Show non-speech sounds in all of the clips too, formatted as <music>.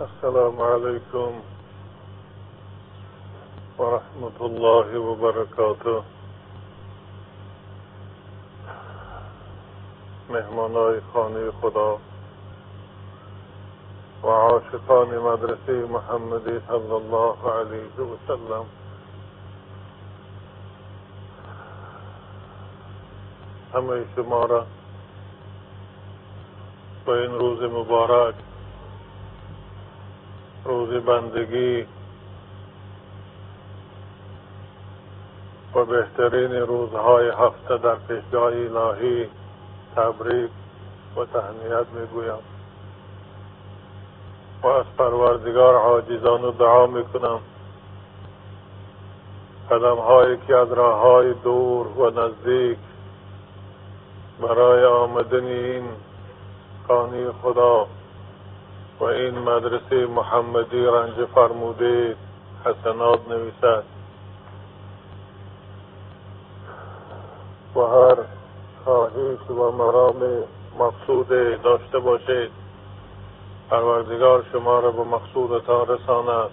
السلام عليكم ورحمة الله وبركاته. مهمانای خانه خدا و عاشقان مدرسه محمدی صلی الله علیه و سلم. همه شما را به این روز مبارک روز بندگی و بهترین روزهای هفته در پیشگاه الهی تبریک و تهنیت می‌گویم. و از پروردگار عاجزان و دعا می‌کنم. قدم هایی که از راه های دور و نزدیک برای آمدن این خانه خدا و این مدرسه محمدی رنج فرموده حسنات نویسد. و هر خواهش و مرام مقصود داشته باشید. پروردگار شما را به مقصودتان رساند.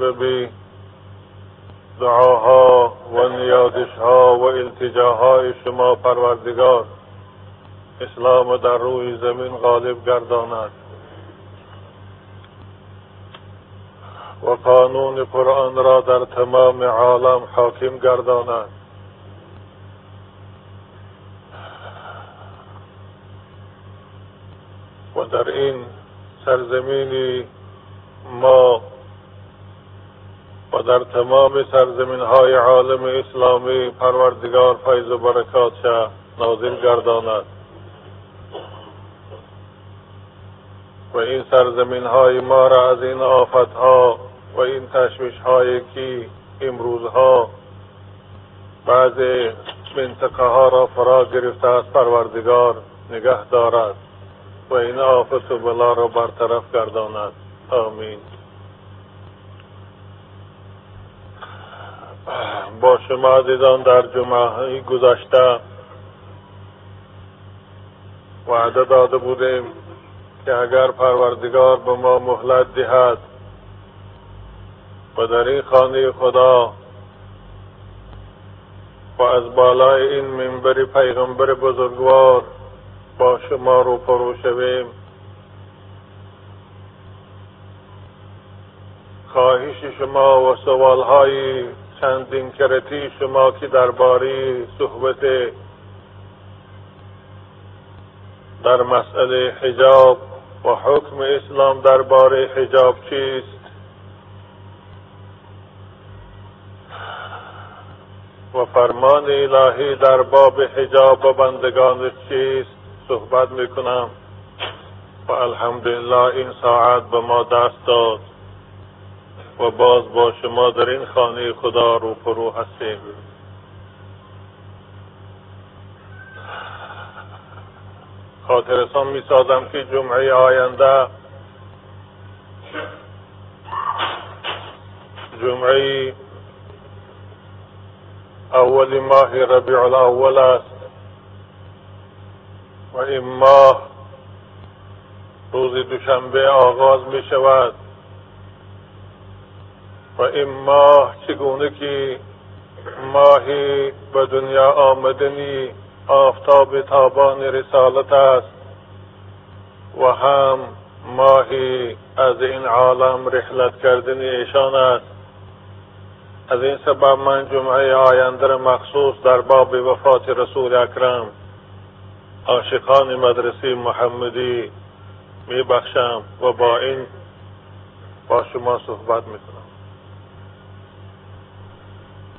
ببی دعاها و نیازشها و التجاهای شما پروردگار. اسلام در روی زمین غالب گرداند. و قانون قرآن را در تمام عالم حاکم گرداند. و در این سرزمینی ما و در تمام سرزمین های عالم اسلامی پروردگار فیض و برکات نازل گرداند. و این سرزمین های ما را از این آفت ها و این تشویش هایی که امروزها بعض منطقه ها را فرا گرفته است پروردگار نگه دارد و این آفت و بلا را برطرف گرداند. آمین. با شما دیدان در جمعه گذشته وعده داده بودیم که اگر پروردگار به ما مهلت دهد و در این خانه خدا و از بالای این منبر پیغمبر بزرگوار با شما رو پرو شویم. خواهش شما و سوالهای چندین کرتی شما که درباره صحبت در مسئله حجاب و حکم اسلام درباره حجاب چیست؟ و فرمان الهی در باب حجاب و بندگان چیست؟ صحبت می‌کنم. و الحمدلله این ساعت به ما دست داد. و باز با شما در این خانه خدا رو فرو هستیم. خاطرسان می سازم که جمعه آینده جمعه اول ماه ربیع الاول است و این ماه روز دوشنبه آغاز می شود و این ماه چگونه که ماهی به دنیا آمدنی آفتاب تابان رسالت است و هم ماهی از این عالم رحلت کردن ایشان است. از این سبب من جمعه آینده مخصوص در باب وفات رسول اکرم عاشقان مدرسه محمدی می بخشم و با این با شما صحبت می‌کنم.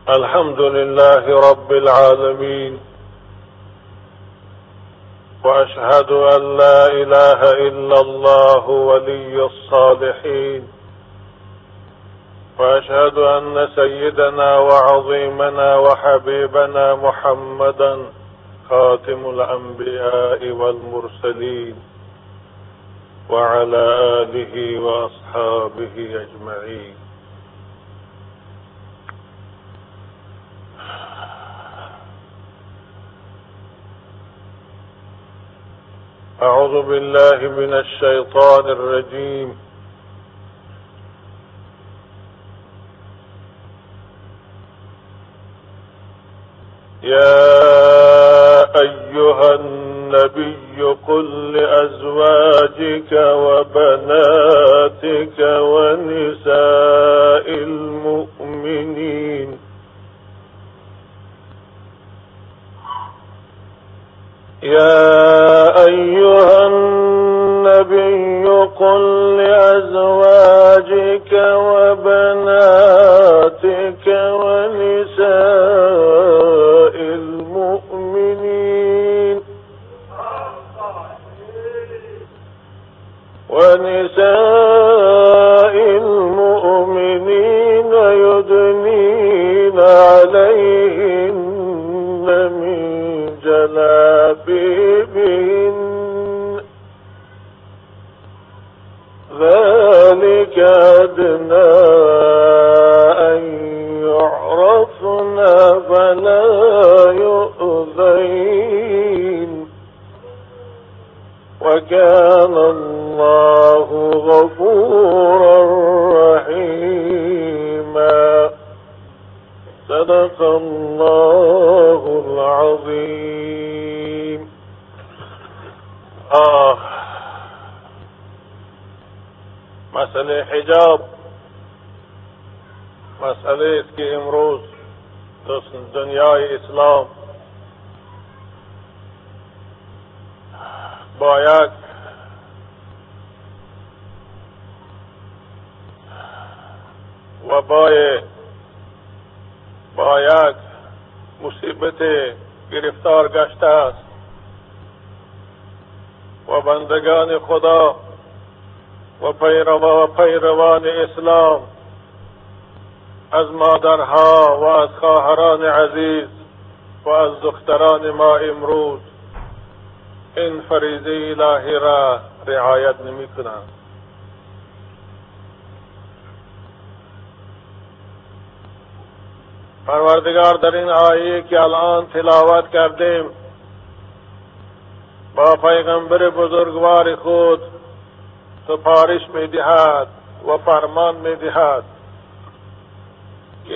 الحمد لله رب العالمين. وأشهد أن لا إله إلا الله ولي الصالحين. وأشهد أن سيدنا وعظيمنا وحبيبنا محمدا خاتم الأنبياء والمرسلين. وعلى آله وأصحابه أجمعين. أعوذ بالله من الشيطان الرجيم. يا أيها النبي قل لأزواجك وبناتك ونساء النبي قل لأزواجك وبناتك ونساء أدنى أن يعرفن فلا يؤذين. وكان الله غفورا رحيما. صدق الله العظيم. آه. حجاب مسئله است که امروز دنیای اسلام باید و باید باید مصیبت گرفتار گشته است و بندگان خدا و پیروان اسلام از مادرها و از خواهران عزیز و از دختران ما امروز. این فریضه الهی را رعایت نمی کنند پروردگار در این آیه که الان تلاوت کردیم، با پیغمبر بزرگوار خود سپارش می دهد و فرمان می دهد.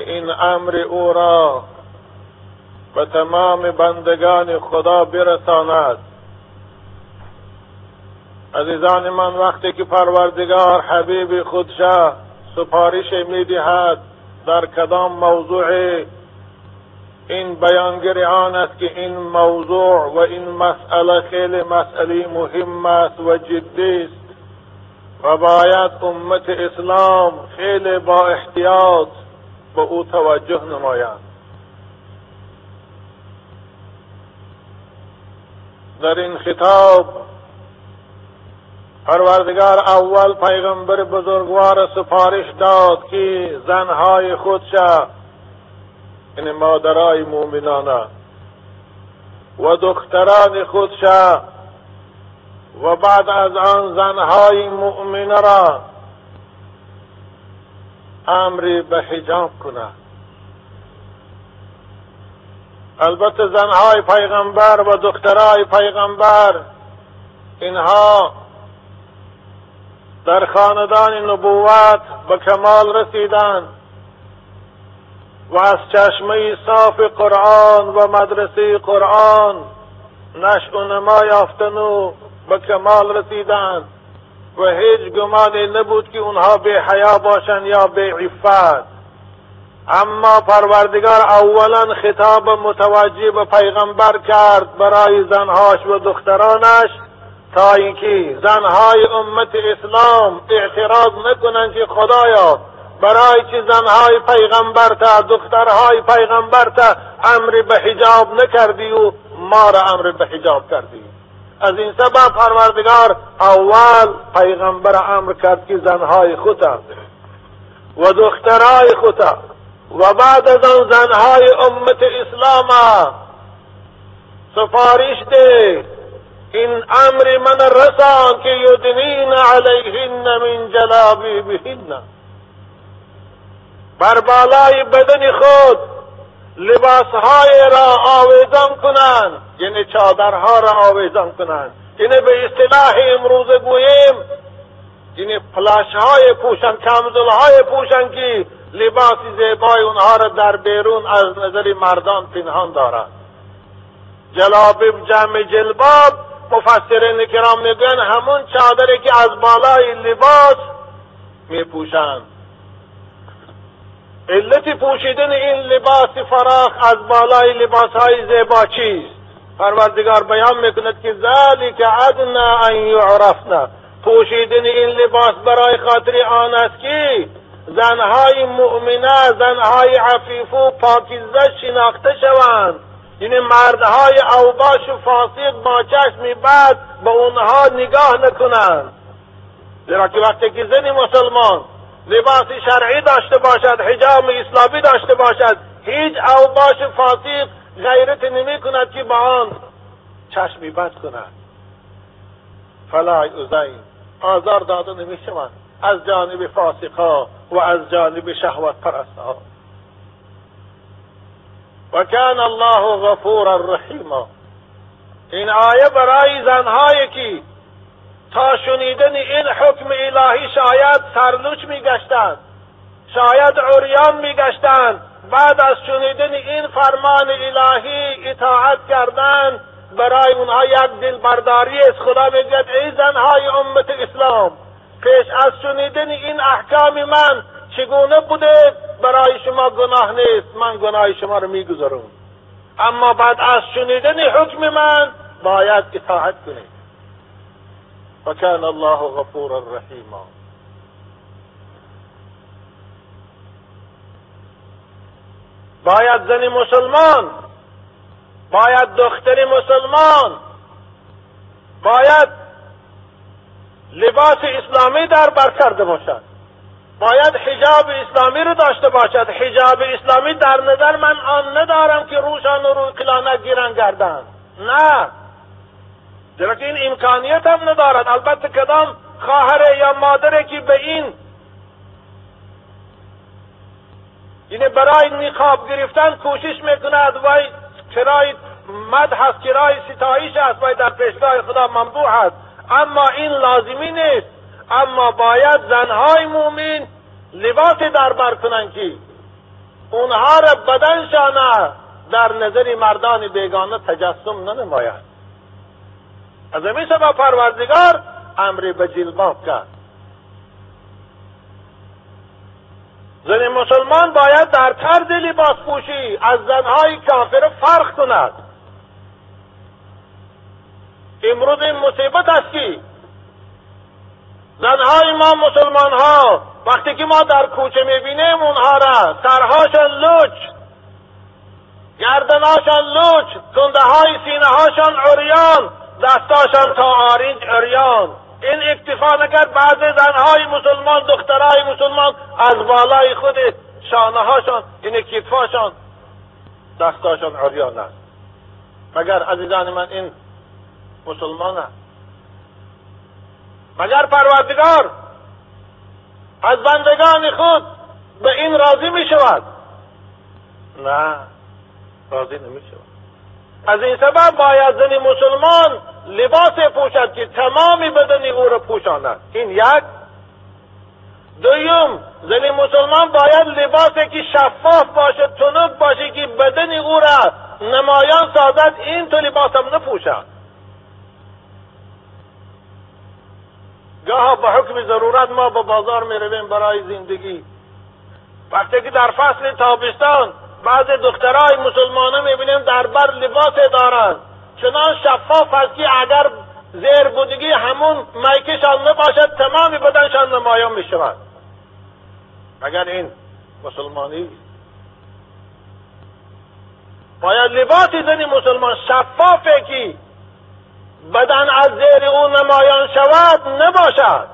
این امر او را به تمام بندگان خدا برساند. عزیزان من وقتی که پروردگار حبیب خودشه سپارش می دهد در کدام موضوع این بیانگری آن است که این موضوع و این مسئله خیلی مسئله مهم است و جدی است و باید امت اسلام خیلی با احتیاط به او توجه نمایند. در این خطاب پروردگار اول پیغمبر بزرگوار سفارش داد که زنهای خودش این مادرای مؤمنانه و دختران خودش و بعد از آن زنهای مؤمنه را امری به حجاب کند البته زنهای پیغمبر و دخترای پیغمبر اینها در خاندان نبوت به کمال رسیدند و از چشمه صاف قرآن و مدرسه قرآن نشع و نما یافتن و به کمال رسیدند و هیچ گمانی نبود که اونها به حیا باشند یا به عفت. اما پروردگار اولا خطاب متوجه به پیغمبر کرد برای زنهاش و دخترانش تا اینکه زنهای امت اسلام اعتراض نکنند که خدایا برای که زنهای پیغمبر تا دخترهای پیغمبر تا امر به حجاب نکردی و ما را امر به حجاب کردی. از این سبب پروردگار اول پیغمبر امر کرد که زنهای خودتا و دخترهای خودتا و بعد از آن زنهای امت اسلام سفارش ده. این امر من رسان که یدنین علیهن من جلابی بهن بر بالای بدن خود لباسهای را آویزان کنند. یعنی چادرها را آویزان کنند. اینه به اصطلاح امروز گوییم این پلاش های پوشن کمزل های پوشن که لباس زیبای اونها را در بیرون از نظر مردان پنهان دارد جلابیب جمع جلباب مفسرین کرام میگن همون چادری که از بالای لباس میپوشند. علت پوشیدن این لباس فراخ از بالای لباس های زیبا چیست؟ پروردگار بیان می‌کند که ذلک ادنا ان یعرفنا. پوشیدن این لباس برای خاطر آن است که زنهای مؤمنه زنهای عفیف و پاکیزه شناخته شوند. این مردهای اوباش و فاسق با چشمی بعد به اونها نگاه نکنند. زیرا که وقتی که زن مسلمان لباس شرعی داشته باشد حجاب اسلامی داشته باشد. هیچ اوباش فاسق غیرت نمی کند که با آن چشمی بد کند. فلا ازین آزار داده نمی شود از جانب فاسقها و از جانب شهوت پرستها و کان الله غفورا رحیما. این آیه برای زنهایی که تا شنیدن این حکم الهی شاید سرلوچ میگشتند شاید عریان میگشتند. بعد از شنیدن این فرمان الهی اطاعت کردن برای اونها یک دلبرداری است. خدا می‌گوید ای زنهای امت اسلام پیش از شنیدن این احکام من چگونه بوده؟ برای شما گناه نیست من گناه شما رو می‌گذارم. اما بعد از شنیدن حکم من باید اطاعت کنید. و کان الله غفورا رحیما باید زن مسلمان باید دختر مسلمان باید لباس اسلامی در بر کرده باشد. باید حجاب اسلامی رو داشته باشد. حجاب اسلامی در نظر من آن ندارم که روشان و قلانت گیرن گردن. نه. زیرا که این امکانیت هم ندارد. البته کدام خواهر یا مادره که به این اینه برای نقاب گرفتن کوشش می‌کند وای کرای مد هست کرای ستایش است وای در پیشگاه خدا ممدوح است. اما این لازمی نیست. اما باید زنهای مومن لباس دربر کنند که اونها را بدنشان در نظر مردان بیگانه تجسم ننماید. از همین سبب پروردگار امر به جلباب کرد. زن مسلمان باید در طرز لباس پوشی از زنهای کافر فرق کند. امروز این مصیبت است که زنهای ما مسلمان ها وقتی که ما در کوچه می‌بینیم اونها را سرهاشان لوچ گردنهاشان لوچ کنده های سینه عریان دستاشان تا آرینج عریان این اکتفا نکرد بعض زنهای مسلمان دخترهای مسلمان از بالای خود شانه هاشان این کتفاشان دستاشان عریان است. مگر عزیزان من این مسلمان است؟ مگر پروردگار از بندگان خود به این راضی می شود؟ نه راضی نمی شود. از این سبب باید زنی مسلمان لباس پوشد که تمامی بدن او را پوشاند این یک. دویم زن مسلمان باید لباسی که شفاف باشه تنوک باشه که بدن او را نمایان سازد این تو لباس هم نپوشد گاه به حکم ضرورت ما به بازار می رویم برای زندگی. وقتی که در فصل تابستان بعض دخترای مسلمانه می‌بینیم در بر لباس دارند. چنان شفاف است که اگر زیر بودگی همون میکشان نباشد تمامی بدنشان نمایان می‌شود. اگر این مسلمانی باید لباس زنی مسلمان شفافه که بدن از زیر او نمایان شود نباشد.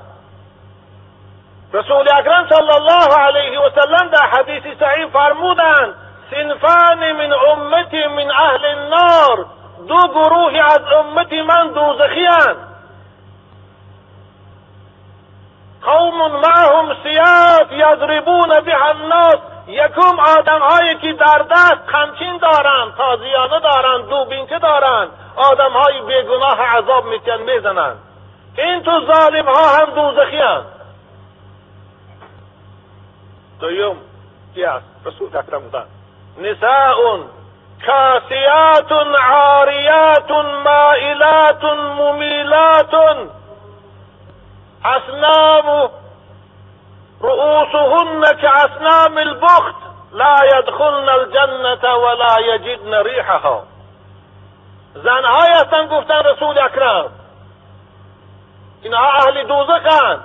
رسول اکرم صلی الله علیه و سلم در حدیث صحیح فرمودند سنفان من امتی من اهل النار. دو گروهی از امتی من دوزخیان. قوم معهم سیاف یضربون بها الناس. یکم آدم هایی که در دست خمچین دارند تازیانه دارند دوبینچه دارند آدم های بیگناه عذاب میتین می‌زنند این تو ظالم ها هم دوزخی هم دویم است رسول اکرم بودن نساء کاسیات عاریات مائلات ممیلات أصنام رؤوسهن كأصنام البخت لا يدخلن الجنة ولا يجدن ريحها. زنهای هستن گفتن رسول اکرم اینها أهل دوزخند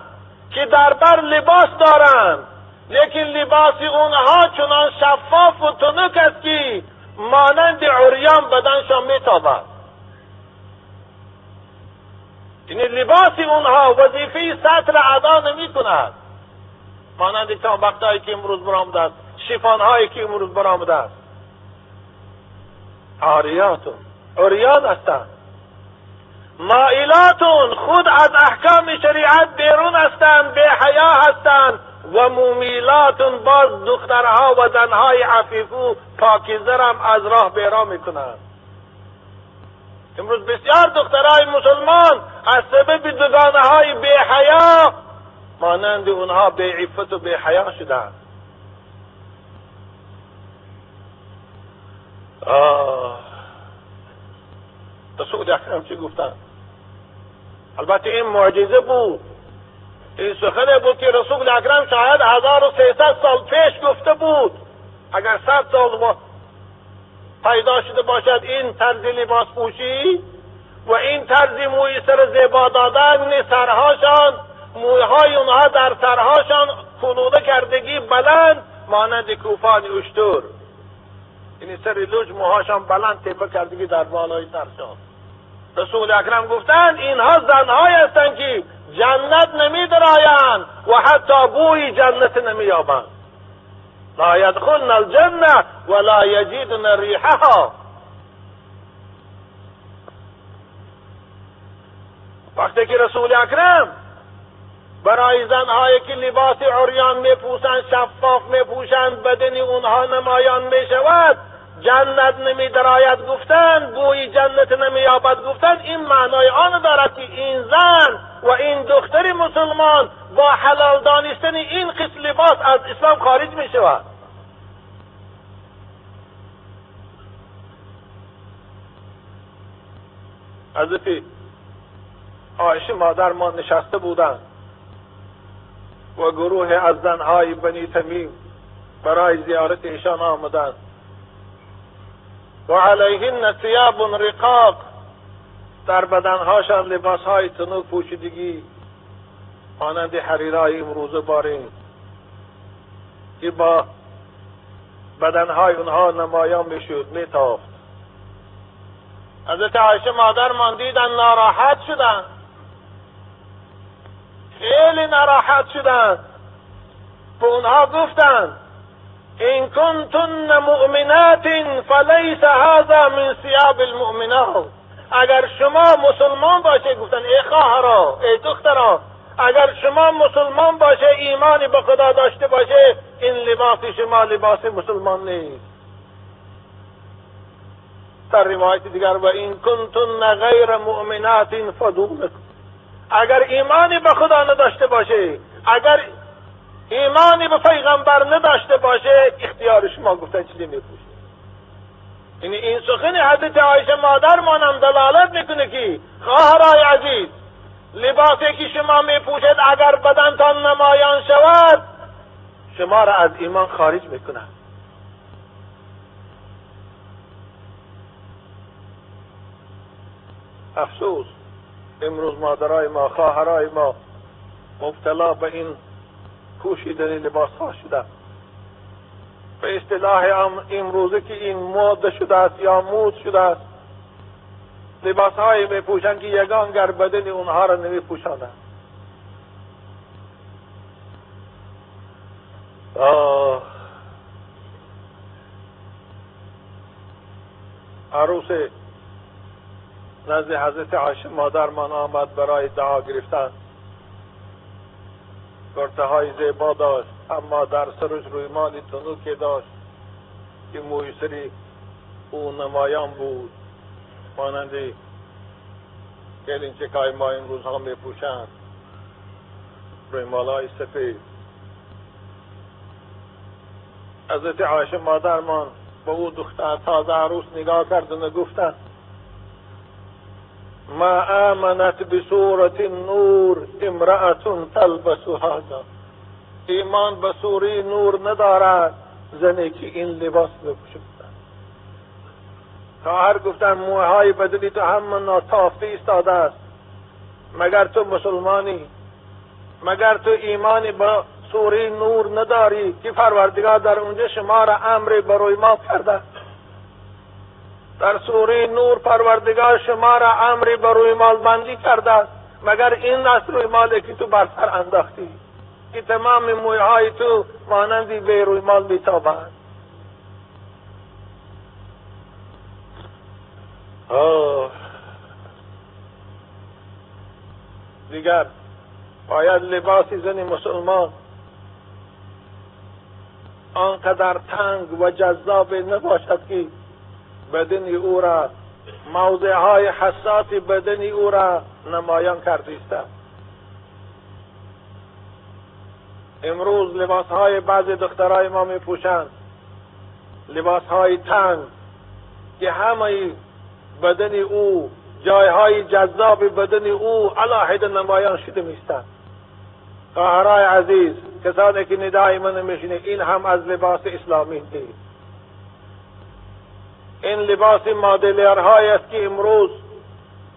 که در بر لباس دارند لیکن لباس اونها چنان شفاف و تنک است که مانند عریان بدنشان میتابد. یعنی لباس اونها وظیفه سطر ادا نمی کند مانند وقتهایی که امروز برآمده است شیفانهایی که امروز برآمده است عاریاتون عریان هستند. مائلاتون خود از احکام شریعت بیرون هستند به حیا هستند. و مومیلاتون باز دخترها و زنهای عفیفو پاکیزرم از راه بیرا می‌کنند امروز بسیار دخترهای مسلمان از سبب دگانه های به حیا مانند اونها به عفت و به حیا شدند رسول اکرم چی گفتن؟ البته این معجزه بود. این سخنه بود که رسول اکرم شاید هزار و سیصد سال پیش گفته بود. اگر صد سال پیدا شده باشد این طرز لباس پوشی و این طرز موی سر زیبا دادن سرهاشان موهای اونها در سرهاشان فلوده کردگی بلند مانند کوفان اشتور این سر لوج موهاشان بلند تپه کردگی در بالای سرشان رسول اکرم گفتند اینها زنهایی هستند که جنت نمی درایند و حتی بوی جنت نمی یابند لا يدخلن الجنه ولا يجدن ریحها. وقتی که رسول اکرم برای زنهایی که لباس عریان میپوسند شفاف میپوشند بدن اونها نمایان می‌شود جنت نمی درآید گفتن بوی جنت نمی یابد گفتن این معنای آن دارد که این زن و این دختر مسلمان با حلال دانستن این قسم لباس از اسلام خارج می شود حضرت آیشه مادر ما نشسته بودند و گروه از زنهای بنی تمیم برای زیارت ایشان آمدند. و علیهن ثیاب رقاق. در بدنهاشان لباسهای تنو پوشیدگی. مانند حریرای امروز بارین که با بدنهای اونها نمایان می‌شد میتافت. حضرت عایشه مادرمان دیدن ناراحت شدن. خیلی ناراحت شدن. به اونها گفتند این کنتن مؤمنات فلیس هذا من ثیاب المؤمنات. اگر شما مسلمان باشه گفتن ای خواهرا ای دخترا اگر شما مسلمان باشه ایمانی به خدا داشته باشه این لباس شما لباس مسلمان نیست. در روایت دیگر و این کنتن غیر مؤمنات فدونکم اگر ایمانی به خدا نداشته باشه اگر ایمانی به پیغمبر نداشته باشه اختیار شما گفتن چیزی میپوشه یعنی این سخن حضرت عایشه مادر مانم دلالت می‌کنه که خواهرای عزیز لباسی که شما میپوشید اگر بدنتان نمایان شود شما را از ایمان خارج می‌کنه افسوس امروز مادرای ما خواهرای ما مبتلا به این پوشیدن لباس ها شده به اصطلاح امروزه که این ماده شده است یا مود شده است لباس های می پوشن که یگان گر بدن اونها را نمی پوشانند. عروس نزد حضرت عایشه مادرمان آمد برای دعا گرفتن. گرته های زیبا داشت اما در سرش روی مالی که داشت که مویسری او نمایان بود. مانندی چه که ما این روزها میپوشند. روی مالای سفید. حضرت عایشه مادرمان با او دختر تازه عروس نگاه کرد و گفتن ما آمنت بصورت نور امرأة تلبس هذا. ایمان به سوری نور ندارد زنی که این لباس بپوشه هر گفتن موهای بدلی تو هم ناتافته ایستاده است. مگر تو مسلمانی؟ مگر تو ایمانی با سوری نور نداری که پروردگار در اونجا شما را امر بروی ما کرده در سوره نور پروردگار شما را امری به روی مال بندی کرده مگر این است روی مالی که تو بر سر انداختی؟ که تمام مویه های تو مانندی به روی مال بیتابند. دیگر باید لباسی زن مسلمان آنقدر تنگ و جذاب نباشد که بدن او را موضع های حساس بدن او را نمایان کرده است امروز لباس های بعض دخترای ما می پوشند لباس های تنگ که همه بدن او جایهای جذاب بدن او علاحده نمایان شده میستند خواهرای عزیز کسانی که ندای من میشنه این هم از لباس اسلامی نیست. این لباس مادلیرهایی است که امروز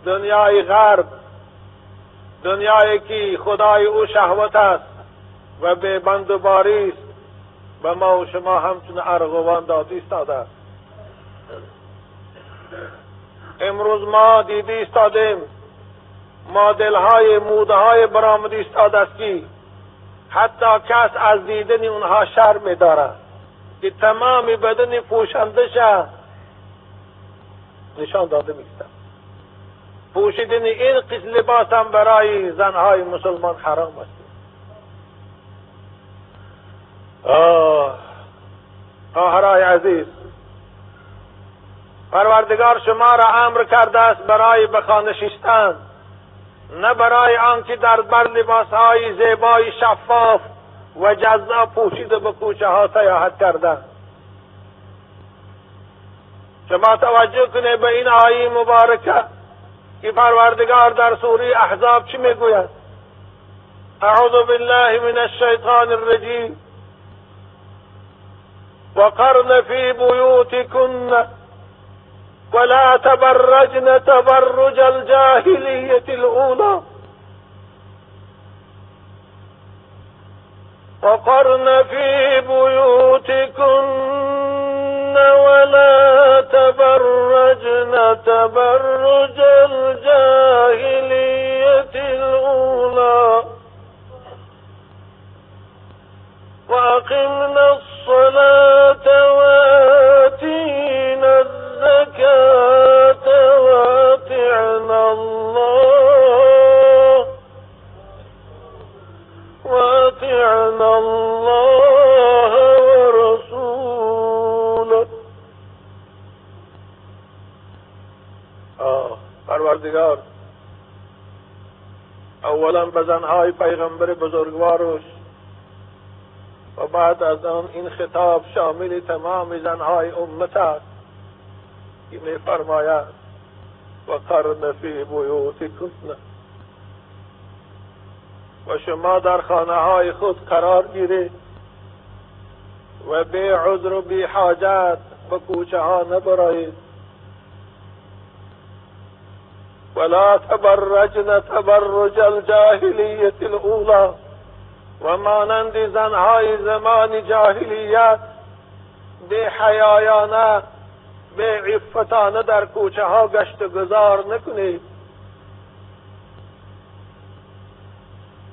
دنیای غرب دنیایی که خدای او شهوت است و به و باری است. به ما و شما همچون ارغوان داده ایستاده است. امروز ما دیدی استادیم مادل های موده های برآمده ایستاده است که حتی کس از دیدن اونها شرم دارد که تمام بدن پوشندش نشان داده میستن پوشیدن این قسم لباس هم برای زنهای مسلمان حرام است. خواهرای عزیز پروردگار شما را امر کرده است برای بخانشیستن نه برای آنکه در بر لباس های زیبای شفاف و جذاب پوشیده به کوچه ها سیاحت کردن. توجه کنه به این آیه مبارکه که پروردگار در سوره احزاب چی میگوید؟ اعوذ بالله من الشیطان الرجیم. وقرن في بيوتكن ولا تبرجن تبرج الجاهلية الأولى وقرن في بيوتكن ولا تبرجن تبرج الجاهلية الأولى. وأقمنا الصلاة وآتينا الزكاة وأطعنا الله. وأطعنا الله. پروردگار. اولا به زنهای پیغمبر بزرگوارش و بعد از آن این خطاب شامل تمام زنهای امت است. که می فرماید و قرن فی بیوتکن. و شما در خانه های خود قرار گیرید و به عذر و بی حاجت به کوچه ها نبرایید. ولا تبرجن تبرج الجاهلية الأولى وما نندزن هاي زمان جاهليات بے حیایانہ بے عفتانہ در کوچه ها گشت گذار نکنید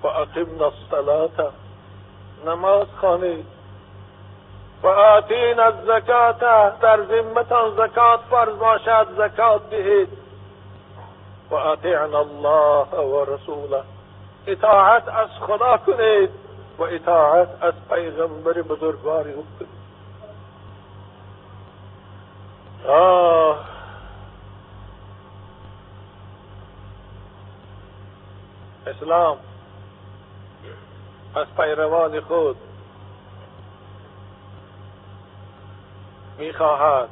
فأقمنا الصلاة، نماز خانید فآتینا الزکاة، در ذمتان زکات فرض باشد زکات دهید. و آتیعنا الله و رسوله إطاعت از خدا کنید و إطاعت از پیغمبر بزرگواری أو آه. اسلام از پیروان خود میخواهد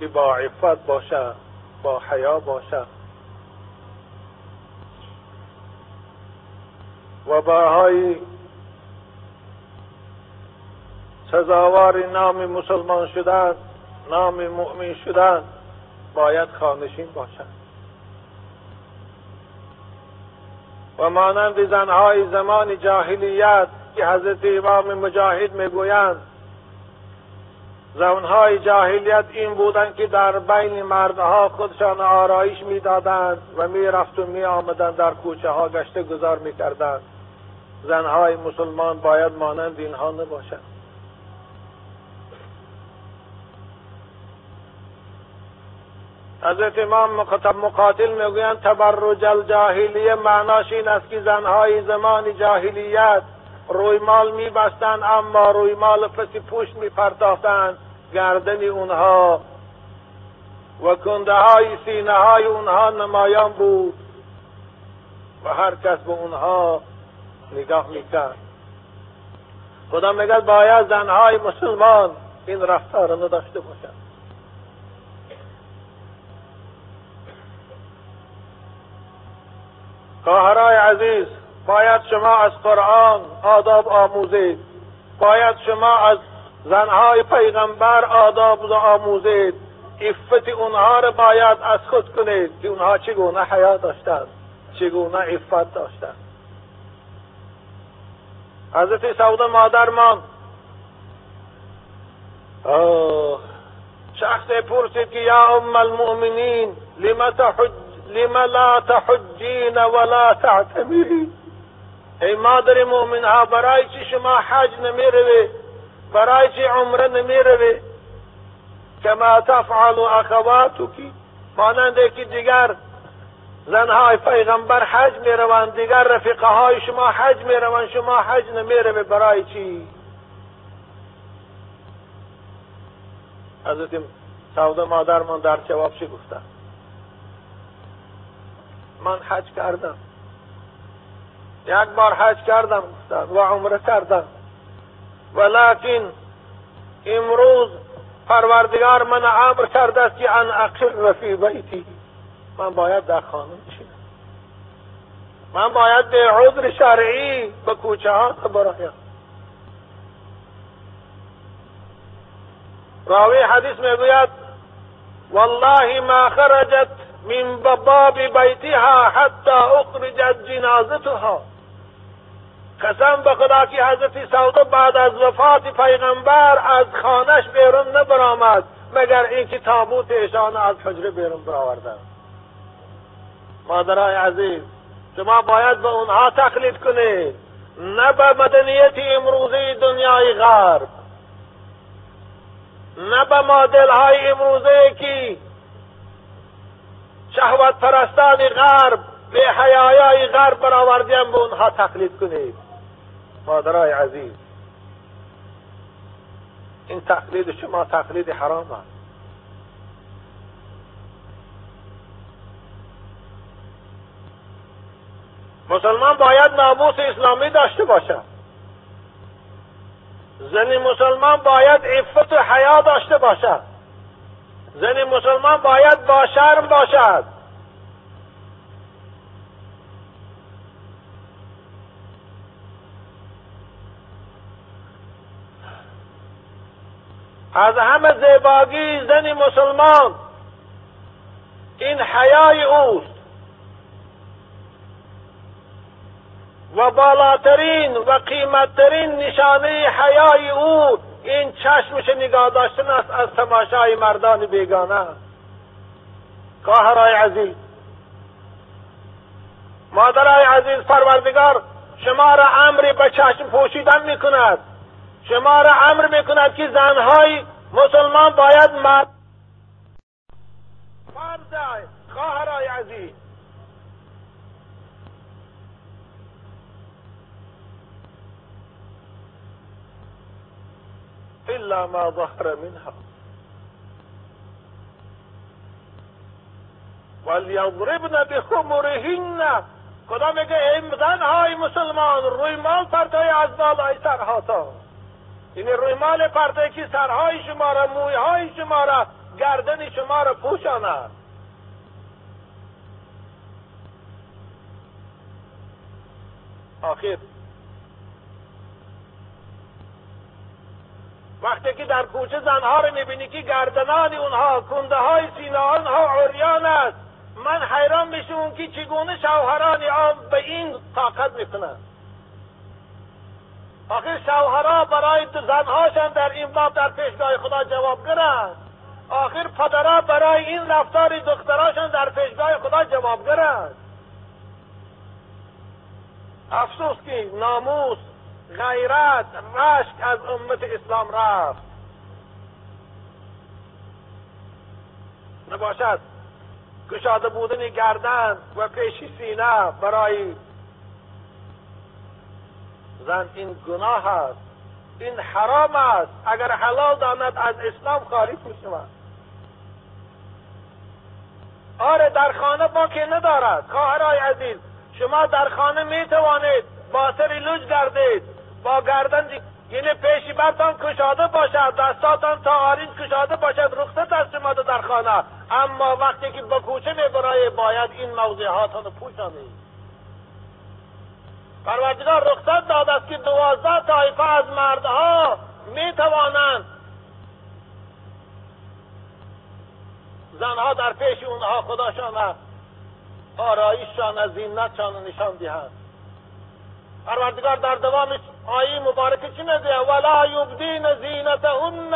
که با عفت باشد با حیا باشد. و برهای سزاوار نام مسلمان شدن نام مؤمن شدن باید خانشین باشد. و مانند زنهای زمان جاهلیت که حضرت امام مجاهد می‌گویند زنهای جاهلیت این بودند که در بین مردها خودشان آرایش می‌دادند و می‌رفت و می آمدند در کوچه ها گشته گذار می‌کردند. زنهای مسلمان باید مانند اینها نباشند. حضرت امام مقاتل می‌گویند تبرج الجاهلیه معناش این است که زنهای زمان جاهلیت روی مال میبستند اما روی مال پسی پوشت میپرداختند. گردن اونها و کنده های سینه های اونها نمایان بود و هر کس به اونها نگاه می‌کرد خدا میگه باید زنهای مسلمان این رفتار نداشته باشند خواهرای عزیز باید شما از قرآن آداب آموزید. باید شما از زنهای پیغمبر آداب آموزید. افت اونها را باید از خود کنید که اونها چگونه حیات داشتند چگونه افت داشتند حضرت سوده مادرمان. شخص پرسید که یا ام المؤمنین لما تحج لما لا تحجین ولا تعتمرین ای مادر مؤمن ها برای چی شما حج نمی روی برای چی عمره نمی روی کما تفعل اخواتکی مانند که دیگر زنهای پیغمبر حج می روند دیگر رفیقه های شما حج می روند شما حج نمی روی برای چی؟ حضرت سوده مادرمان در جواب چی من حج کردم. یک بار حج کردم و عمره کردم. ولکن امروز پروردگار من امر کرده است که ان اقر فی بیتی. من باید در خانه بشینم من باید به عذر شرعی به کوچه ها برایم راوی حدیث می‌گوید والله ما خرجت من باب بیتها حتی اخرجت جنازتها. قسم به خدا که حضرت سوده بعد از وفات پیغمبر از خانش بیرون نبرآمد مگر اینکه تابوت ایشان از حجره بیرون برآوردند. مادرای عزیز شما باید به اونها تقلید کنید. نه به مدنیت امروزی دنیای غرب. نه به مدل های امروزه که شهوت پرستان غرب به حیایای غرب برآوردیم به اونها تقلید کنید. مادرای عزیز این تقلید شما تقلید حرام است. مسلمان باید ناموس اسلامی داشته باشد زن مسلمان باید عفت و حیا داشته باشد زن مسلمان باید با شرم باشد. از همه زیباگی زن مسلمان این حیای اوست. و بالاترین و قیمتترین نشانه حیای او این چشمش نگاه داشتن است از تماشای مردان بیگانه. خواهرای عزیز. مادرای عزیز پروردگار شما را امری به چشم پوشیدن می‌کند. شما را امر می‌کند که زنهای مسلمان باید مرد فرض خواهرای عزیز. الا ما ظهر منها. ولیضربن بخمرهن. خدا میگه این های مسلمان روی مال پرتای از بالای سرهاتان یعنی روی مال پرتای که سرهای شما را مویهای شما را گردن شما را پوشاند. آخر. وقتی که در کوچه زنها رو می‌بینی که گردنان اونها کنده های سینه آنها عریان است. من حیران میشم که چگونه شوهران آن به این طاقت می‌کنند آخر شوهرها برای زنهاشان در این باب در پیشگاه خدا جوابگرند آخر پدرها برای این رفتار دختراشان در پیشگاه خدا جوابگرند افسوس که ناموس غیرت رشک از امت اسلام رفت. نباشد. گشاده بودن گردن و پیشی سینه برای زن این گناه است. این حرام است. اگر حلال داند از اسلام خارج می شود. آره در خانه با که ندارد. خواهرای عزیز شما در خانه می توانید با سری گردید. با گردن یعنی پیشی برتان کشاده باشد دستاتان تا آرین کشاده باشد رخصت از شما در خانه. اما وقتی که با کوچه می برای باید این موضوعاتان پوشانید پروردگار رخصت داد است که دوازده طایفه از مردها می توانند زنها در پیش اونها خداشان آرایششان زینتشان نشان دهند. پروردگار در دوامش آیه مبارکه چی نگه ولا یبدین زینتهن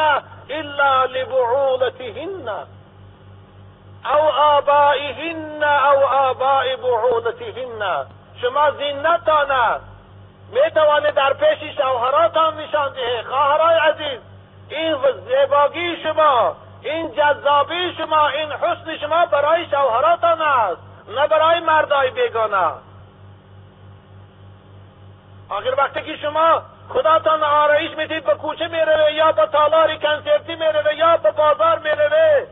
الا لبعولتهن او آبائهن او آباء بعولتهن۔ شما زینتان می توانید در پیش شوهراتان نشان ده خواهرای عزیز، این زیباگی شما، این جذابی شما، این حسن شما برای شوهراتان است نه برای مردای بیگانه آخر وقتی که شما خداتان آرایش می‌دید به کوچه می‌روه یا به تالاری کنسرتی می‌روه یا به بازار می‌روه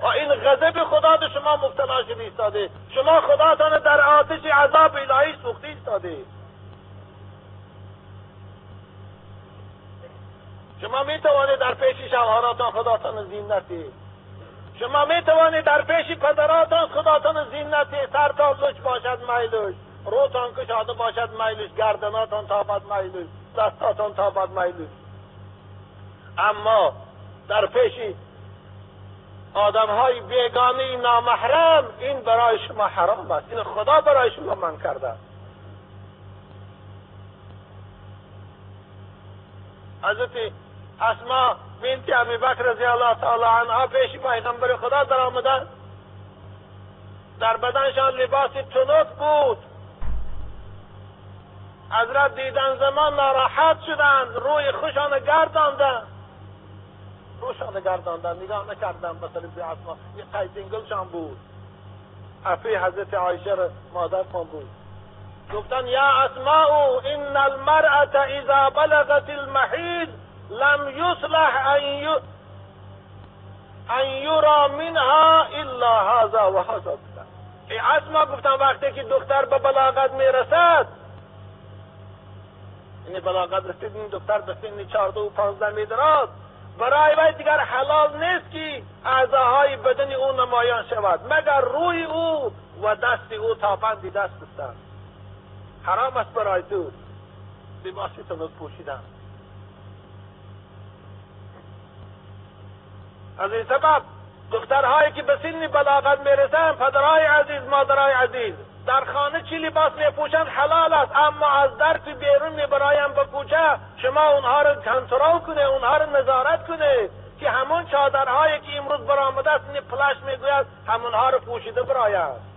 و این غضب خدا به شما مبتلا شده ایستاده. شما خداتان در آتش عذاب الهی سوخته ایستاده. شما می توانید در پیش شوهراتان خداتان زینتی شما می توانید در پیش پدراتان خداتان زینتی سر تا باشد میلوش روتان کشاده باشد میلوش گردناتان تابد میلوش دستاتان تابد میلوش اما در پیش آدم های بیگانه نامحرم این برای شما حرام است. این خدا برای شما من کرده حضرت اسما بنت ابی بکر رضی الله تعالی عنها پیش پیغمبر خدا در آمدن. در بدنشان لباس تنوت بود. حضرت دیدن زمان ناراحت شدند روی خوشان گرداندن. روشان گرداندن نگاه نکردن مثل بی اسما. یه قیدینگلشان بود. افی حضرت عایشه را مادر کن بود. گفتن یا اسماء ان المرأة اذا بلغت المحید لم يصلح ان ان یرا منها الا هذا و هذا. ای اسما گفتن وقتی که دختر به بلاغت می‌رسد این بلاغت رسید این دختر به سن 14 و 15 میدراد. برای وی دیگر حلال نیست که اعضاهای بدن او نمایان شود مگر روی او و دست او تابندی دست است حرام است برای تو. لباسی تنوز پوشیدن از این سبب دخترهایی که به سن بلاغت می‌رسن پدرهای عزیز مادرهای عزیز. در خانه چی لباس میپوشند حلال است. اما از درس بیرون میبرایم به کوچه. شما اونها رو کنترل کنه اونها رو نظارت کنه که همون چادرهایی که امروز برآمده است پلش می‌گوید همونها رو پوشیده براید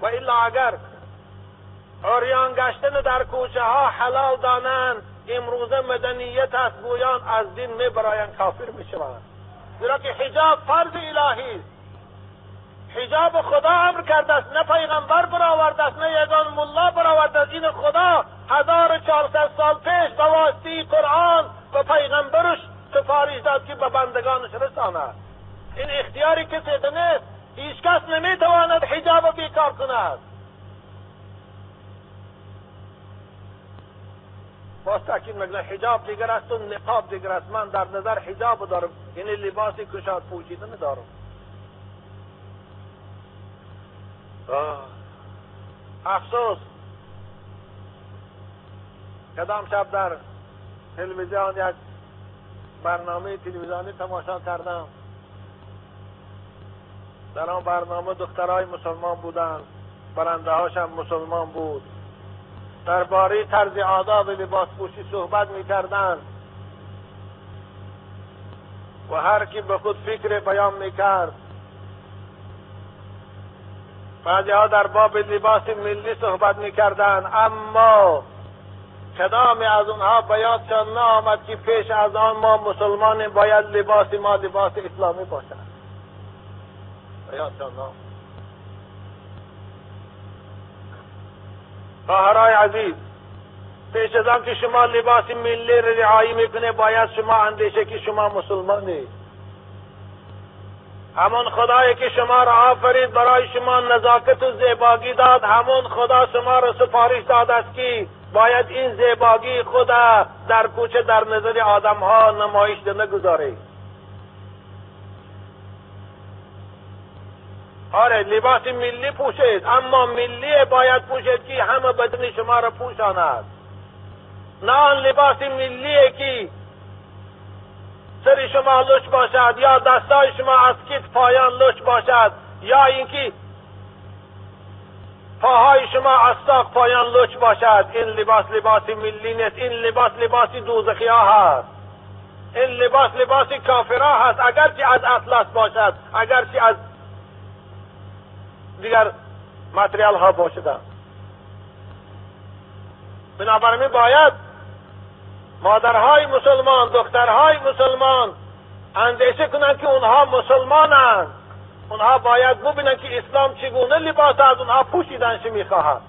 و الا اگر اوریان گشتن در کوچه ها حلال دانند امروزه مدنیت است گویان از دین میبرایند کافر می‌شوند. زیرا که حجاب فرض الهی حجاب خدا امر کرده است نه پیغمبر برآورده است نه یگان ملا برآورده است. این خدا هزار چهارصد سال پیش به واسطه قرآن به پیغمبرش سفارش داد که به بندگانش رساند. این اختیاری کسی نیست هیچ کس نمی‌تواند حجاب بیکار کند. باز تاکید می‌کنه حجاب دیگر است و نقاب دیگر است. من در نظر حجاب دارم. یعنی لباس کشاد پوشیدن دارم افسوس. کدام شب در تلویزیون یک برنامه تلویزیونی تماشا کردم. در آن برنامه دخترای مسلمان بودند. برنده هاشم مسلمان بود. درباره طرز آداب لباس پوشی صحبت می‌کردند و هر کی به خود فکر بیان می‌کرد. بعضی ها در باب لباس ملی صحبت می‌کردند اما کدام از اونها بیادشان نآمد که پیش از آن ما مسلمان باید لباس ما لباس اسلامی باشد. بیادشان نآمد. خواهرای عزیز پیش از آن شما لباس ملی را رعایی می‌کنه باید شما اندیشه که شما مسلمانی. همون خدایی که شما را آفرید برای شما نزاکت و زیباگی داد. همون خدا شما را سفارش داد است که باید این زیباگی خود در کوچه در نظر آدم ها نمایش نگذارید آره لباس ملی پوشید اما ملی باید پوشید که همه بدن شما را پوشاند. نه آن لباس ملیه که سر شما لش باشد یا دستای شما از کت پایان لش باشد یا اینکه پاهای شما از ساق پایان لچ باشد. این لباس لباس ملی نیست این لباس لباس دوزخی هست. این لباس لباس کافرها هست. اگرچه از اطلس باشد اگرچه از دیگر متریال ها باشد بنابراین باید مادرهای مسلمان دخترهای مسلمان اندیشه کنند که اونها مسلمانند. اونها باید ببینن که اسلام چگونه لباس از اونها پوشیدنش می‌خواهد.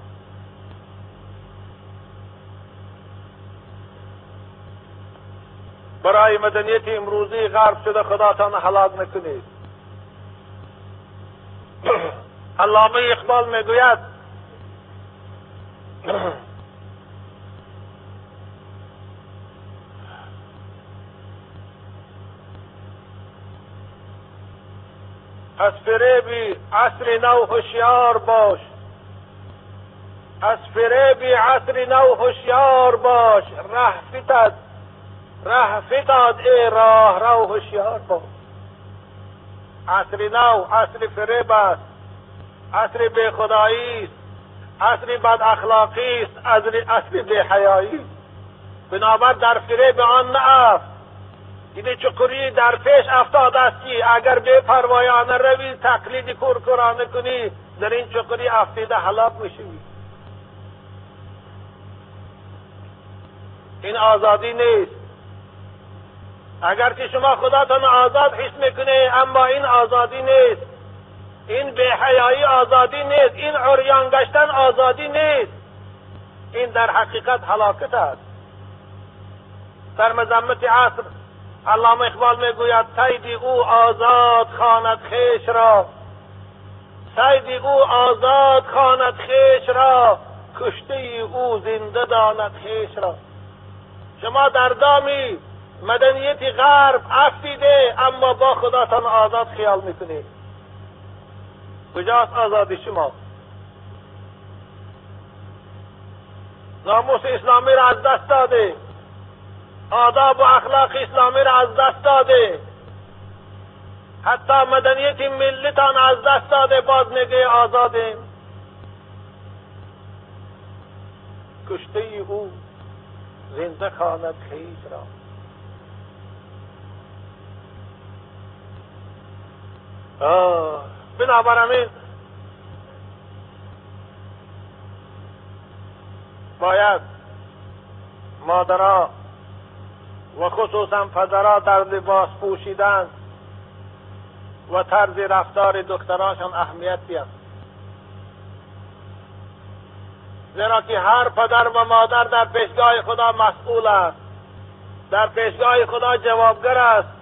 برای مدنیت امروزی غرب شده خداتان حلاک نکنید علامه اقبال می‌گوید از فریبی عصر نو هوشیار باش. از فریبی عصر نو هوشیار باش. ره فتد ره فتاد ای راه رو هوشیار باش. عصر نو عصر فریب است. عصر بی خدایی است. عصر بد اخلاقی است. عصر بی حیایی بنابر در فریب آن نه این چکری در پیش افتاد است که اگر به پروایانه روی تقلید کرکرانه کنی در این چکری افتیده حلاک میشی این آزادی نیست. اگر که شما خداتان آزاد حس می‌کنه اما این آزادی نیست. این به حیایی آزادی نیست. این عریان گشتن آزادی نیست. این در حقیقت حلاکت است. در مذمت عصر علامه اقبال می‌گوید سیدی او آزاد خواند خیش را. سیدی او آزاد خواند خیش را. کشته او زنده داند خیش را. شما در دامی مدنیت غرب افتیده اما با خداتان آزاد خیال می‌کنید. کجاست آزادی شما؟ ناموس اسلامی را از دست داده. آداب و اخلاق اسلامی را از دست داده. حتی مدنیت ملیتان از دست داده. باز نگه آزاده کشته او زنده خواند خیش را. بنابراین باید مادرها و خصوصا پدرها در لباس پوشیدن و طرز رفتار دخترانشان اهمیتی است زیرا که هر پدر و مادر در پیشگاه خدا مسئول است. در پیشگاه خدا جوابگر است.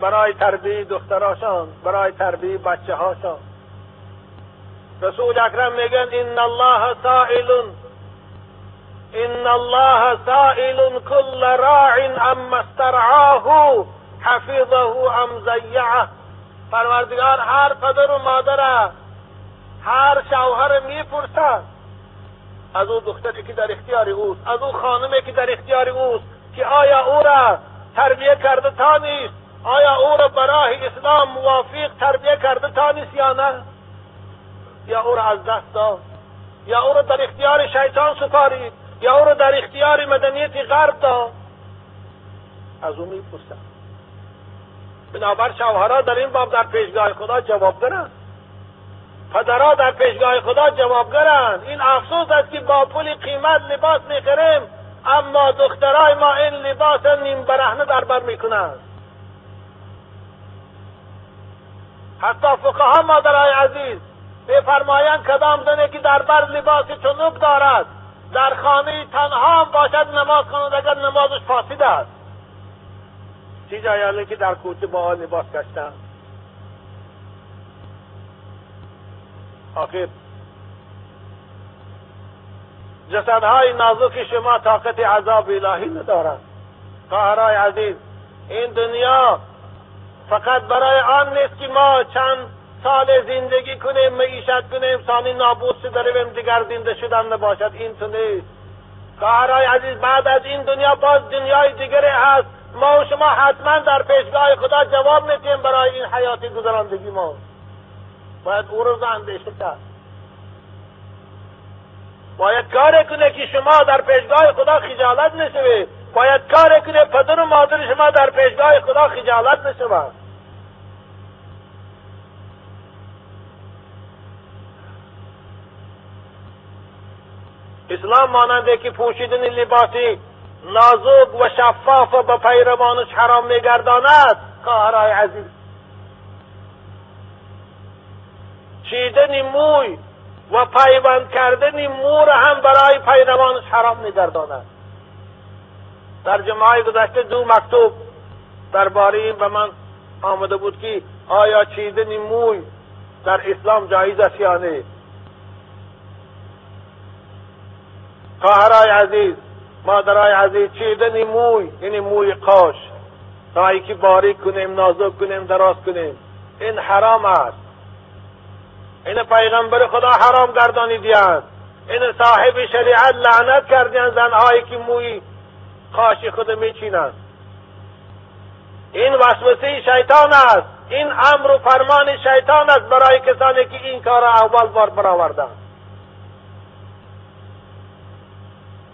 برای تربیه دختراشان برای تربیه بچه هاشان رسول اکرم میگن ان الله سائل. ان الله سائل كل راع اما استرعاه حفظه ام زیعه. پروردگار هر پدر و مادر هر شوهر می‌پرسد. از او دختری که در اختیار اوست از او خانمی که در اختیار اوست که آیا او را تربیه کرده تا نیست؟ آیا او را برای اسلام موافق تربیه کرده تا نیست یا نه؟ یا او را از دست داد؟ یا او را در اختیار شیطان سپارید؟ یا او را در اختیار مدنیت غرب داد؟ از او می‌پرسم. بنابر شوهرها در این باب در پیشگاه خدا جوابگرند پدرها در پیشگاه خدا جوابگرند این افسوس است که با پول قیمت لباس می‌خریم اما دخترای ما این لباس نیم برهنه در بر می‌کنند. حتی فقها مادرای عزیز بفرمایند کدام زنی که در بر لباس چنوب دارد در خانه تنها باشد نماز کند اگر نمازش فاسد است. چی جایاله که در کوچه با لباس کشتن آخر جسدهای نازک شما طاقت عذاب الهی ندارند خواهرای عزیز این دنیا فقط برای آن نیست که ما چند سال زندگی کنیم معیشت کنیم سالی نابود داریم دیگر زنده شدن نباشد. این تو نیست. خواهرای عزیز بعد از این دنیا باز دنیای دیگری هست. ما و شما حتما در پیشگاه خدا جواب میتیم برای این حیات گذراندگی ما. باید او رو اندیشه کرد. باید کار کنه که شما در پیشگاه خدا خجالت نشوید. باید کار کنه پدر و مادر شما در پیشگاه خدا خجالت نشود اسلام ماننده که پوشیدن لباسی نازک و شفاف و به پیروانش حرام میگرداند. خواهرای عزیز. چیدن موی و پیوند کردن مور هم برای پیروانش حرام میگرداند. در جمعه گذشته دو مکتوب درباره به من آمده بود که آیا چیدن موی در اسلام جایز است یا نه؟ خواهرای عزیز مادرای عزیز چیدن موی یعنی موی قاش. تا که باریک کنیم نازک کنیم دراز کنیم. این حرام است. این پیغمبر خدا حرام گردانیدیند این صاحب شریعت لعنت کردیان زنهایی که موی قاش خود میچینند این وسوسه شیطان است. این امر و فرمان شیطان است برای کسانی که این کار اول بار برآوردند.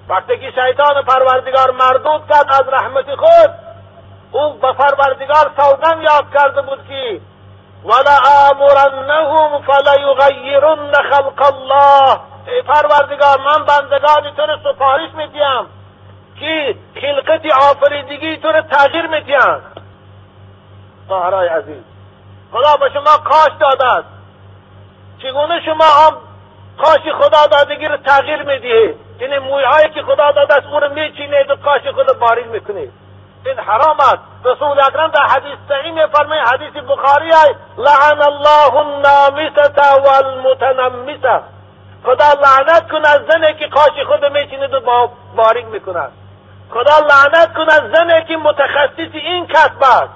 وقتی که شیطان پروردگار مردود کرد از رحمت خود او به پروردگار سوگن یاد کرده بود که ولا آمرنهم فلیغیرن خلق الله. ای پروردگار من بندگانی تو رو سفارش میدیم. که خلقت آفریدگی تو رو تغییر میدیم خواهرای عزیز خدا به شما کاش داده است. چگونه شما هم کاشی خدا دادگی رو تغییر می‌دهید این موی هایی که خدا داده است او رو میچینید و کاش خود بارید می‌کنید. این حرام است. رسول اکرم در حدیث صحیح میفرمای حدیث بخاری های لعن الله النامسة والمتنمسة. خدا لعنت کن از زنی که کاش خود میچیند و بارید می‌کند. خدا لعنت کن از زنی که متخصص این کسب است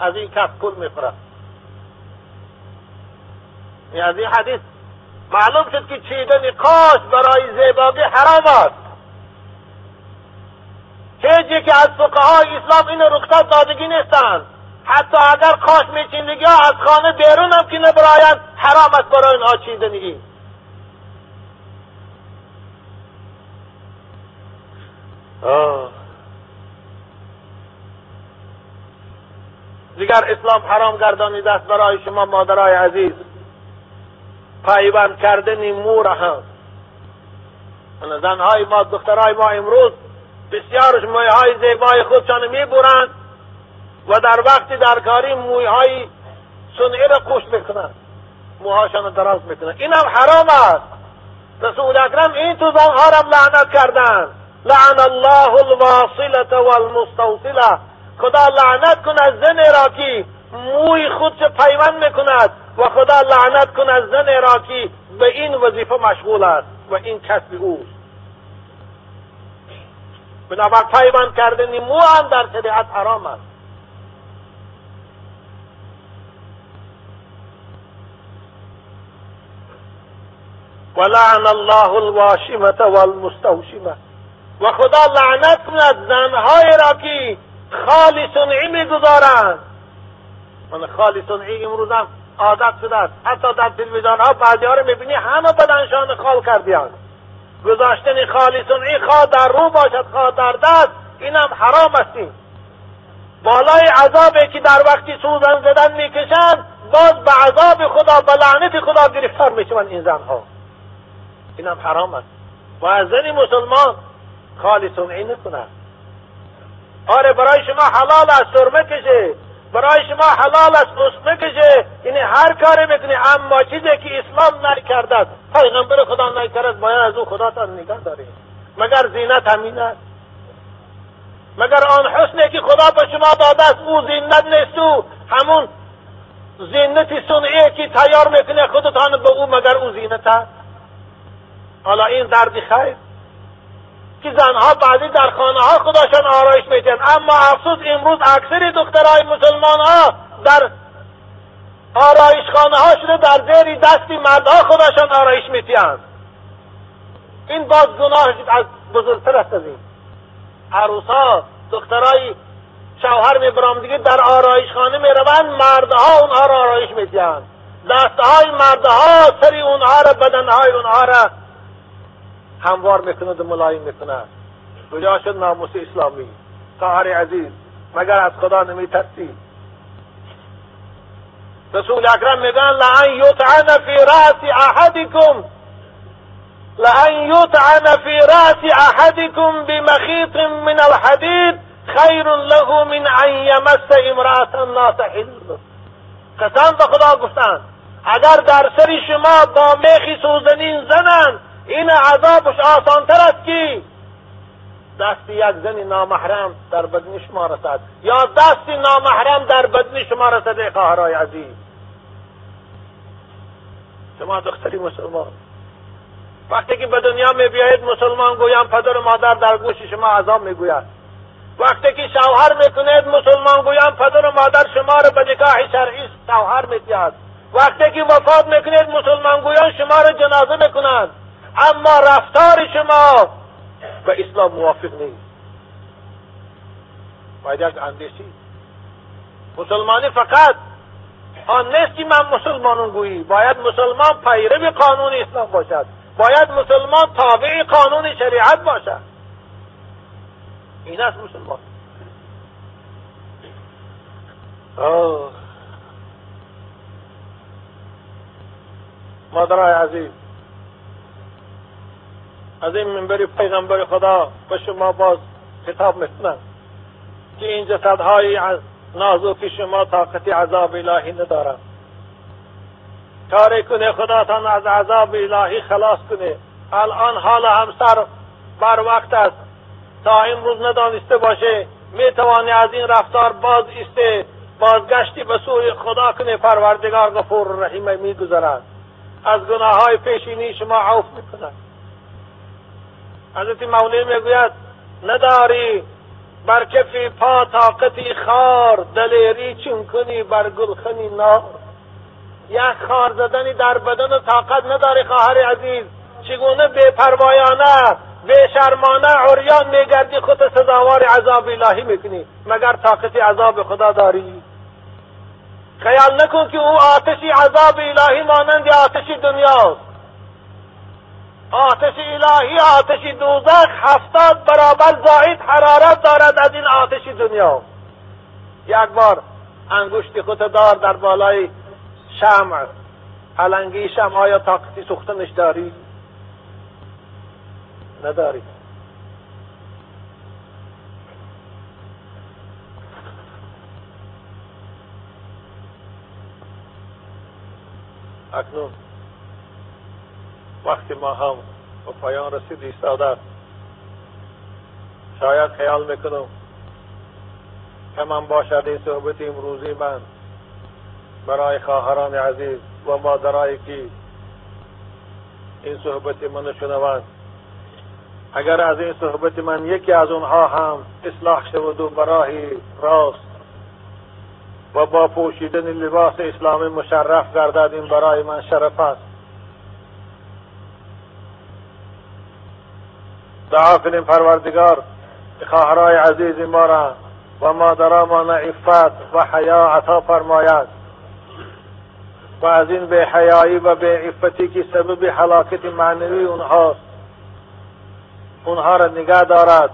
از این کسب کل می‌خورد از این حدیث معلوم شد که چیدن کاش برای زیبایی حرام است. هیچی که از فقهای اسلام این رخصت دادگی نیستند حتی اگر کاش میچیندگی از خانه بیرون هم که نبرایند حرام است برای اینها چیدنگی دیگر اسلام حرام گردانیده است برای شما مادرای عزیز. پیوند کردن مور هم. زنهای ما دخترهای ما امروز بسیارش موی های زیبای خودشان می‌برند و در وقت درکاری موی های سنعی را قوش می‌کنن موهاشان دراز می‌کنن اینم حرام است. رسول اکرم این تو زنها را لعنت کردن لعن الله الواصلة والمستوصلة. خدا لعنت کن از زن راکی موی خود چه پیوند می‌کند. و خدا لعنت کن از زن راکی به این وظیفه مشغول است و این کسب اوست. بنابر پیوند کردن مو هم در شریعت حرام است. ولعن الله الواشمة والمستوشمة. و خدا لعنت کند زنهای را که خالی صنعی می‌گذارند. من خالی صنعی امروز هم عادت شده است. حتی در تلویزیون ها بعضی ها رو می‌بینی همه بدنشان خال کردیان. گذاشتن خالی صنعی خواه در رو باشد خواه در دست اینم حرام استیم بالای عذابی که در وقتی سوزن زدن می‌کشند باز به عذاب خدا به لعنت خدا گرفتار می‌شوند این زنها. اینم حرام است. و از زنی مسلمان خالی صنعی نکنه آره برای شما حلال است سرمه کشه برای شما حلال است اسمه کشه یعنی هر کاری می‌کنی اما چیزی که اسلام نکرده پیغمبر خدا نکرده باید از او خدا تا نگاه داری. مگر زینت همین است؟ مگر آن حسنی که خدا به شما داده است او زینت نیست؟ همون زینت صنعی که تیار می‌کنه خودتان به او مگر او زینت است؟ حالا این دردی خیر؟ که زنها بعدی در خانه ها خداشان آرایش میتن اما افسوس امروز اکثر دخترهای مسلمان ها در آرایش خانه ها شده در زیر دستی مردها خداشان آرایش میتیند این باز گناه از بزرگتر است از این. عروس ها دخترای شوهر میبرام دیگه در آرایش خانه می‌روند مردها اونها را آرایش میتیند دستهای مردها سری اونها را بدنهای اونها را هموار میکند و ملایم میکند کجا شد ناموس اسلامی؟ خواهر عزیز مگر از خدا نمیترسی؟ رسول اکرم میگن لعن یطعن فی رأس احدکم. لأن یطعن فی رأس احدکم بمخیط من الحدید خیر له من ان یمس امرأة ناصحل قسم به خدا گفتند اگر در سر شما با میخی سوزنین زنند این عذابش آسانتر است که دست یک زنی نامحرم در بدن شما رسد. یا دستی نامحرم در بدن شما رسد خواهرای عزیز. شما دختری مسلمان. وقتی که به دنیا می بیایید مسلمان گویم پدر و مادر در گوش شما عذاب می‌گوید وقتی که شوهر می‌کنید مسلمان گویم پدر و مادر شما را به نکاح شرعی شوهر میتید وقتی که وفات می‌کنید مسلمان گویان شما را جنازه می‌کنند اما رفتار شما به اسلام موافق نیست. باید اندیشی. مسلمانی فقط آن نیست که من مسلمانون گویی. باید مسلمان پیرو قانون اسلام باشد. باید مسلمان تابع قانون شریعت باشد. این است مسلمان. مادرای عزیز از این منبر پیغمبر خدا به شما باز خطاب می‌کنم که این جسدهای نازوک شما طاقت عذاب الهی ندارند کاری کنه خداتان از عذاب الهی خلاص کنه. الان حال همسر بر وقت است. تا امروز ندانسته باشه می‌توانی از این رفتار باز استه بازگشتی به سوی خدا کنه. پروردگار غفور رحیم میگذرد از گناه های پیشینی شما عوف می‌کند. حضرت مولوی می‌گوید نداری بر کفی پا طاقتی خار دلیری چون کنی بر گلخنی نار. یک خار زدنی در بدن و طاقت نداری خواهر عزیز. چگونه بے شرمانه عریان میگردی خود سزاوار عذاب الهی می‌کنی مگر طاقت عذاب خدا داری؟ خیال نکن که او آتشی عذاب الهی مانند آتشی دنیاست. آتش الهی آتش دوزخ هفتاد برابر زاید حرارت دارد از این آتش دنیا. یک بار انگشت خود دار در بالای شمع علنگی شمع آیا طاقتی سوختنش داری؟ نداری. اکنون. وقتی ما هم به پایان رسید ایستاده. شاید خیال می‌کنم که من باشد این صحبت امروزی من. برای خواهران عزیز و مادرایی که این صحبت من شنوند. اگر از این صحبت من یکی از اونها هم اصلاح شود و برای راست و با پوشیدن لباس اسلامی مشرف گردد این برای من شرف است. کنیم پروردگار خواهرای عزیز ما را و مادرامان عفت و حیا عطا فرماید. و از این به حیایی و به عفتی که سبب حلاکت معنوی اونهاست اونها را نگه دارد.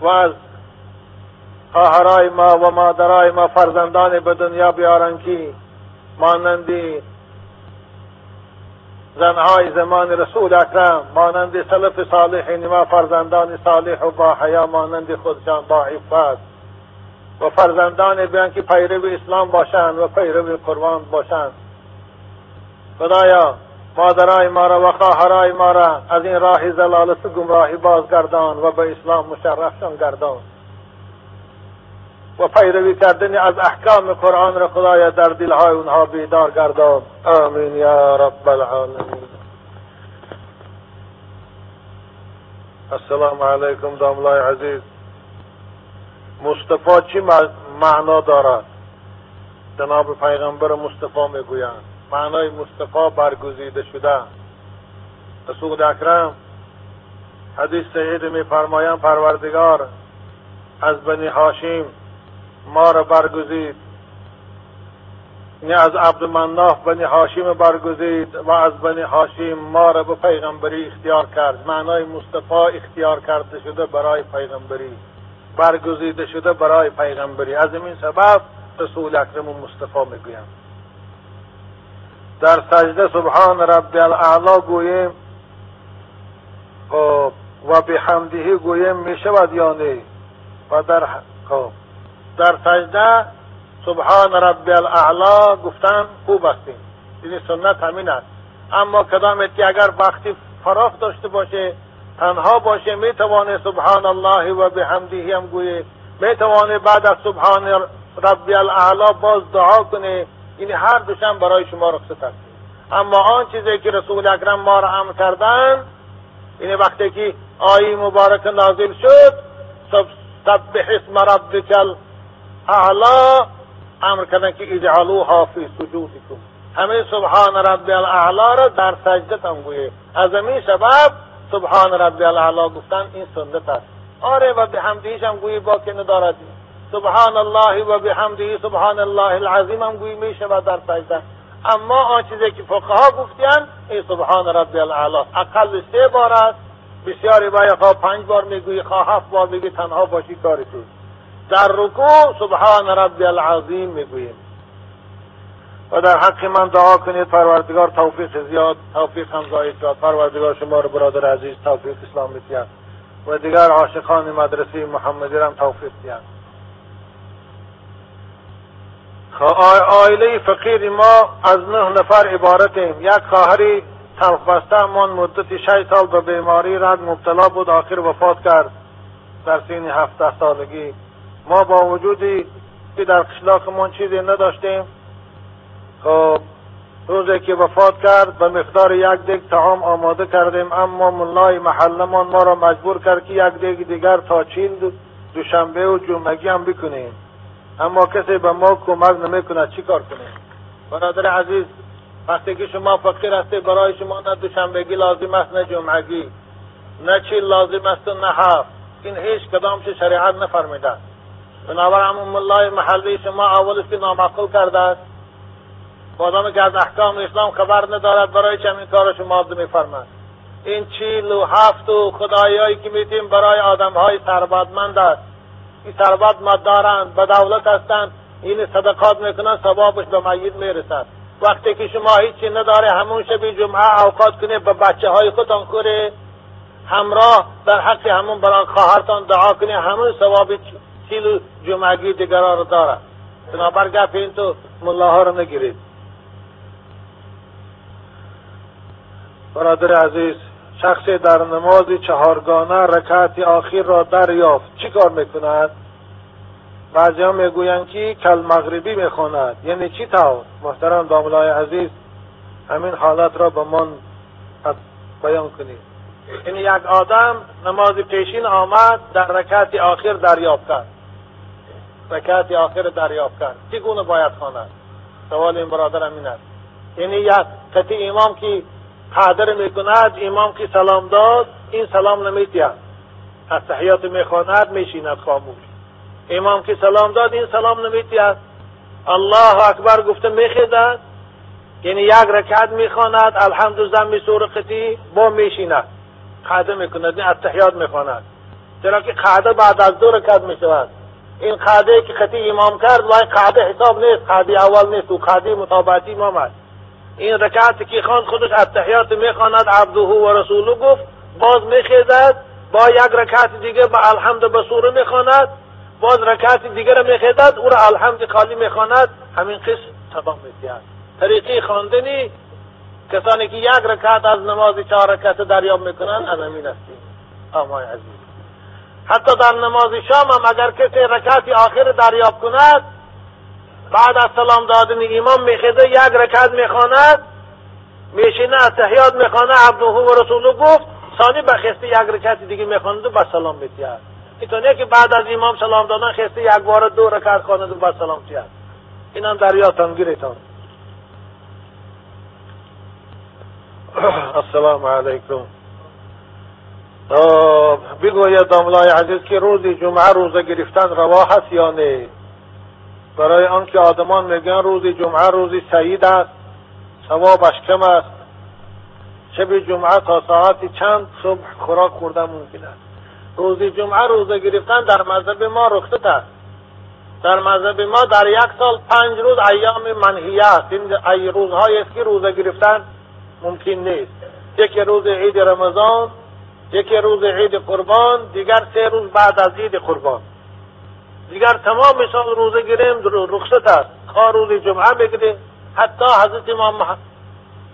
و از خواهرای ما و مادرای ما فرزندان به دنیا بیارن که مانندی زنهای زمان رسول اکرم مانند سلف صالحین ما فرزندان صالح و با حیا مانند خودشان با عفت و فرزندان بیان که پیرو اسلام باشند و پیرو قربان باشند. خدایا مادرای ما را و خواهرای ما را از این راه زلالت و گمراهی بازگردان و به اسلام مشرفشان گردان. و پیروی کردن از احکام قرآن را خدایا در دلهای اونها بیدار گردان. آمین یا رب العالمین. السلام علیکم داملای عزیز. مصطفی چی معنا دارد؟ جناب پیغمبر مصطفی می‌گویند. معنای مصطفی برگزیده شده. رسول اکرم حدیث صحیح میفرمایند پروردگار از بنی هاشیم ما را برگزید. یعنی از عبد مناف بنی هاشیم برگزید و از بنی هاشیم ما را به پیغمبری اختیار کرد. معنای مصطفی اختیار کرده شده برای پیغمبری. برگزیده شده برای پیغمبری. از این سبب رسول اکرم و مصطفی می‌گویم. در سجده سبحان رب الاعلا گوییم خب و به حمدهی گوییم می‌شود یا نه؟ و در خب. در سجده سبحان رب الاعلا گفتن خوب هستیم. این سنت همین است. اما کدام که اگر وقتی فراخ داشته باشه تنها باشه می‌توانه سبحان الله و بحمده هم گویه می‌توانه بعد از سبحان رب الاعلا باز دعا کنه این هر دوشن برای شما رخصت است. اما آن چیزی که رسول اکرم ما را امر کردن این وقتی که آیی مبارک نازل شد سبح اسم ربک اعلا امر کردن که اجعلوها فی سجودکم. همه سبحان ربی الاعلا را در سجدت هم گویه از همین سبب سبحان ربی الاعلا گفتن این سنت است. آره و به حمدیش هم گویی با که ندارد. سبحان الله و به حمدی سبحان الله العظیم هم گویی می شود در سجده. اما آن چیزی که فقها گفتیان این سبحان ربی الاعلا اقل سه بار است. بسیاری باید پنج بار می‌گویی خواه هفت بار می‌گویی تنها باشی کاری تو. در رکوع سبحان ربی العظیم می‌گوییم. و در حق من دعا کنید پروردگار توفیق زیاد توفیق هم زاید کرد پروردگار شما رو برادر عزیز توفیق اسلام بیاد و دیگر عاشقان مدرسه محمدی هم توفیق دیان آیله فقیر ما از نه نفر عبارتیم. یک خواهری تلخ من مدت شش سال به بیماری رد مبتلا بود آخر وفات کرد. در سین هفته سالگی. ما با وجودی که در قشلاقمون چیزی نداشتیم خب روزی که وفات کرد به مقدار یک دیگ تعام آماده کردیم اما ملای محلمان ما را مجبور کرد که یک دیگ دیگر تا چین دوشنبه و جمعگی هم بکنیم. اما کسی به ما کمک نمی‌کند چی کار کنیم؟ برادر عزیز وقتی که شما فقیر هستی برای شما نه دوشنبگی لازم است نه جمعگی. نه چی لازم است نه هفت این هیچ کدام شریعت نفرمیده بنابر همون ملای محلی شما اولش که نامعقول کرده است. بادام که از احکام اسلام خبر ندارد برای چه این کار شما میفرمد این چیل و هفت و خدایایی که میتیم برای آدم های ثروتمند است. این ثروت دارند به دولت هستند. این صدقات می‌کنن ثوابش به میت می‌رسد. وقتی که شما هیچی نداره همون شب جمعه اوقات کنه به بچه های خودتان همراه در حق همون برای خواهرتان دعا کنه همون ثواب چیل جمعگی دیگران رو دارد بنابر گپ این تو ملاها رو نگیرید برادر عزیز شخصی در نماز چهارگانه رکعت آخر را دریافت. چی کار می‌کند بعضی ها می‌گویند که کل مغربی می‌خواند. یعنی چی طور محترم داملای عزیز همین حالت را به من بیان کنید. یعنی یک آدم نماز پیشین آمد در رکعت آخر دریافت کرد. رکعت آخر دریافت کرد چگونه باید خواند سوال این برادر همین است. یعنی یک کتی امام که قادر می‌کند امام که سلام داد این سلام نمیتید از تحیات می‌خواند میشیند خاموش. امام که سلام داد این سلام نمیتید الله اکبر گفته میخیدد یعنی یک رکعت می‌خواند الحمد زم سور قطی با میشیند. قاعده می‌کند این التحیات می‌خواند. چرا که قاعده بعد از دو رکعت می‌شود. این قاعده که خطی امام کرد وای قاعده حساب نیست قاعده اول نیست و قاعده مطابعتی امام است. این رکعتی که خواند خودش التحیات می‌خواند عبده و رسوله گفت باز میخیزد با یک رکعت دیگه با الحمد به سوره می‌خواند باز رکعت دیگه را میخیزد او را الحمد خالی می‌خواند. همین قسم تمام میتید طریقی خواندنی کسانی که یک رکعت از نماز چهار رکعت دریاب می‌کنند از همین هستیم آمای عزیز. حتی در نماز شام هم اگر کسی رکعت آخر دریاب کند بعد از سلام دادن امام میخیده یک رکعت می‌خواند میشینه تحیات می‌خوانه عبده و رسوله گفت ثانی به خسته یک رکعت دیگه می‌خواند و با سلام میتید اینطوریه که بعد از امام سلام دادن خسته یک بار دو رکعت خواند و با سلام تید این هم در گیرتان <coughs> السلام علیکم. بگوید داملای عزیز که روز جمعه روزه گرفتن روا هست یا نه؟ برای آنکه آدمان میگن روز جمعه روز سعید است ثوابش کم است. شب جمعه تا ساعت چند صبح خوراک خوردن ممکن است. روز جمعه روزه گرفتن در مذهب ما رخصت است. در مذهب ما در یک سال پنج روز ایام منحیه است. این روزهایی است که روزه گرفتن ممکن نیست. یکی روز عید رمضان یکی روز عید قربان دیگر سه روز بعد از عید قربان. دیگر تمام سال روزه گیریم رخصت است. خواه روز جمعه بگیریم حتی حضرت امام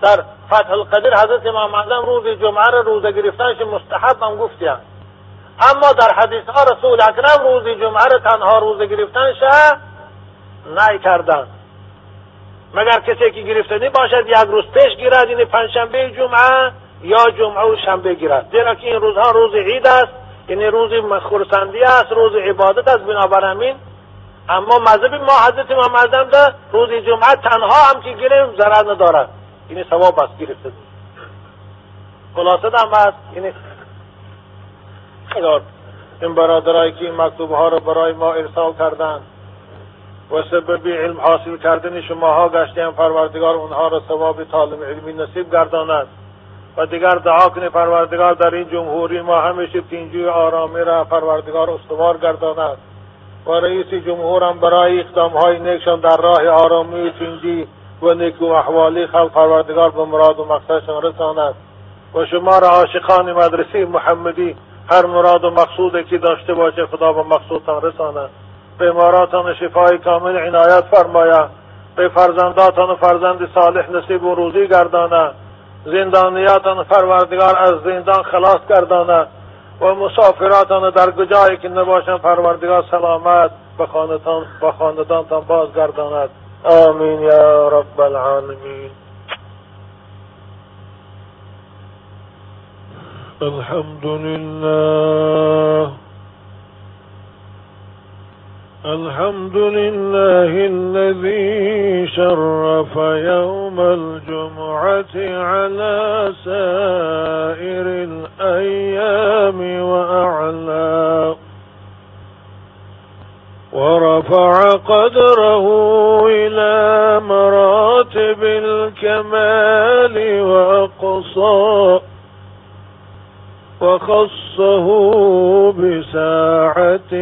در فتح القدر حضرت امام اعظم روز جمعه را روزه گرفتنش مستحب هم گفتیم اما در حدیث ها رسول اکرم روز جمعه را تنها روزه گرفتنش نای کردن مگر کسی که گرفتنی باشد یک روز پیش گیرد این پنجشنبه جمعه یا جمعه و شنبه گیرد. زیرا که این روزها روز عید است یعنی روز خورسندی است روز عبادت است بنابر همین اما مذهب ما حضرت امام اعظم ده روز جمعه تنها هم که گیریم ضرر ندارد. یعنی ثواب است گرفته خلاصه هم است یعنی این برادرایی که این مکتوب ها رو برای ما ارسال کردند و سببی علم حاصل کردن شماها گشتیم پروردگار اونها را ثواب طالب علمی نصیب گرداند و دیگر دعا کنه پروردگار در این جمهوری ما همیشه تینجوی آرامی را پروردگار استوار گرداند و رئیس جمهور هم برای اقدام های نیکشان در راه آرامی تینجی و نیکو احوالی خلق پروردگار به مراد و مقصدشان رساند. و شما را عاشقان مدرسه محمدی هر مراد و مقصودی که داشته باشه خدا به مقصودتان رساند. بیماراتان شفای کامل عنایت فرماید. به فرزنداتان و فرزند صالح نصیب و روزی گرداند. زندانیاتان پروردگار از زندان خلاص گرداند و مسافراتان در کجایی که نباشن پروردگار سلامت به خاندانتان بازگرداند. آمین یا رب العالمین. الحمد لله الحمد لله الذي شرف يوم الجمعة على سائر الأيام وأعلى ورفع قدره إلى مراتب الكمال وأقصى. وخصه بساعة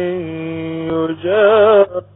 يجاب.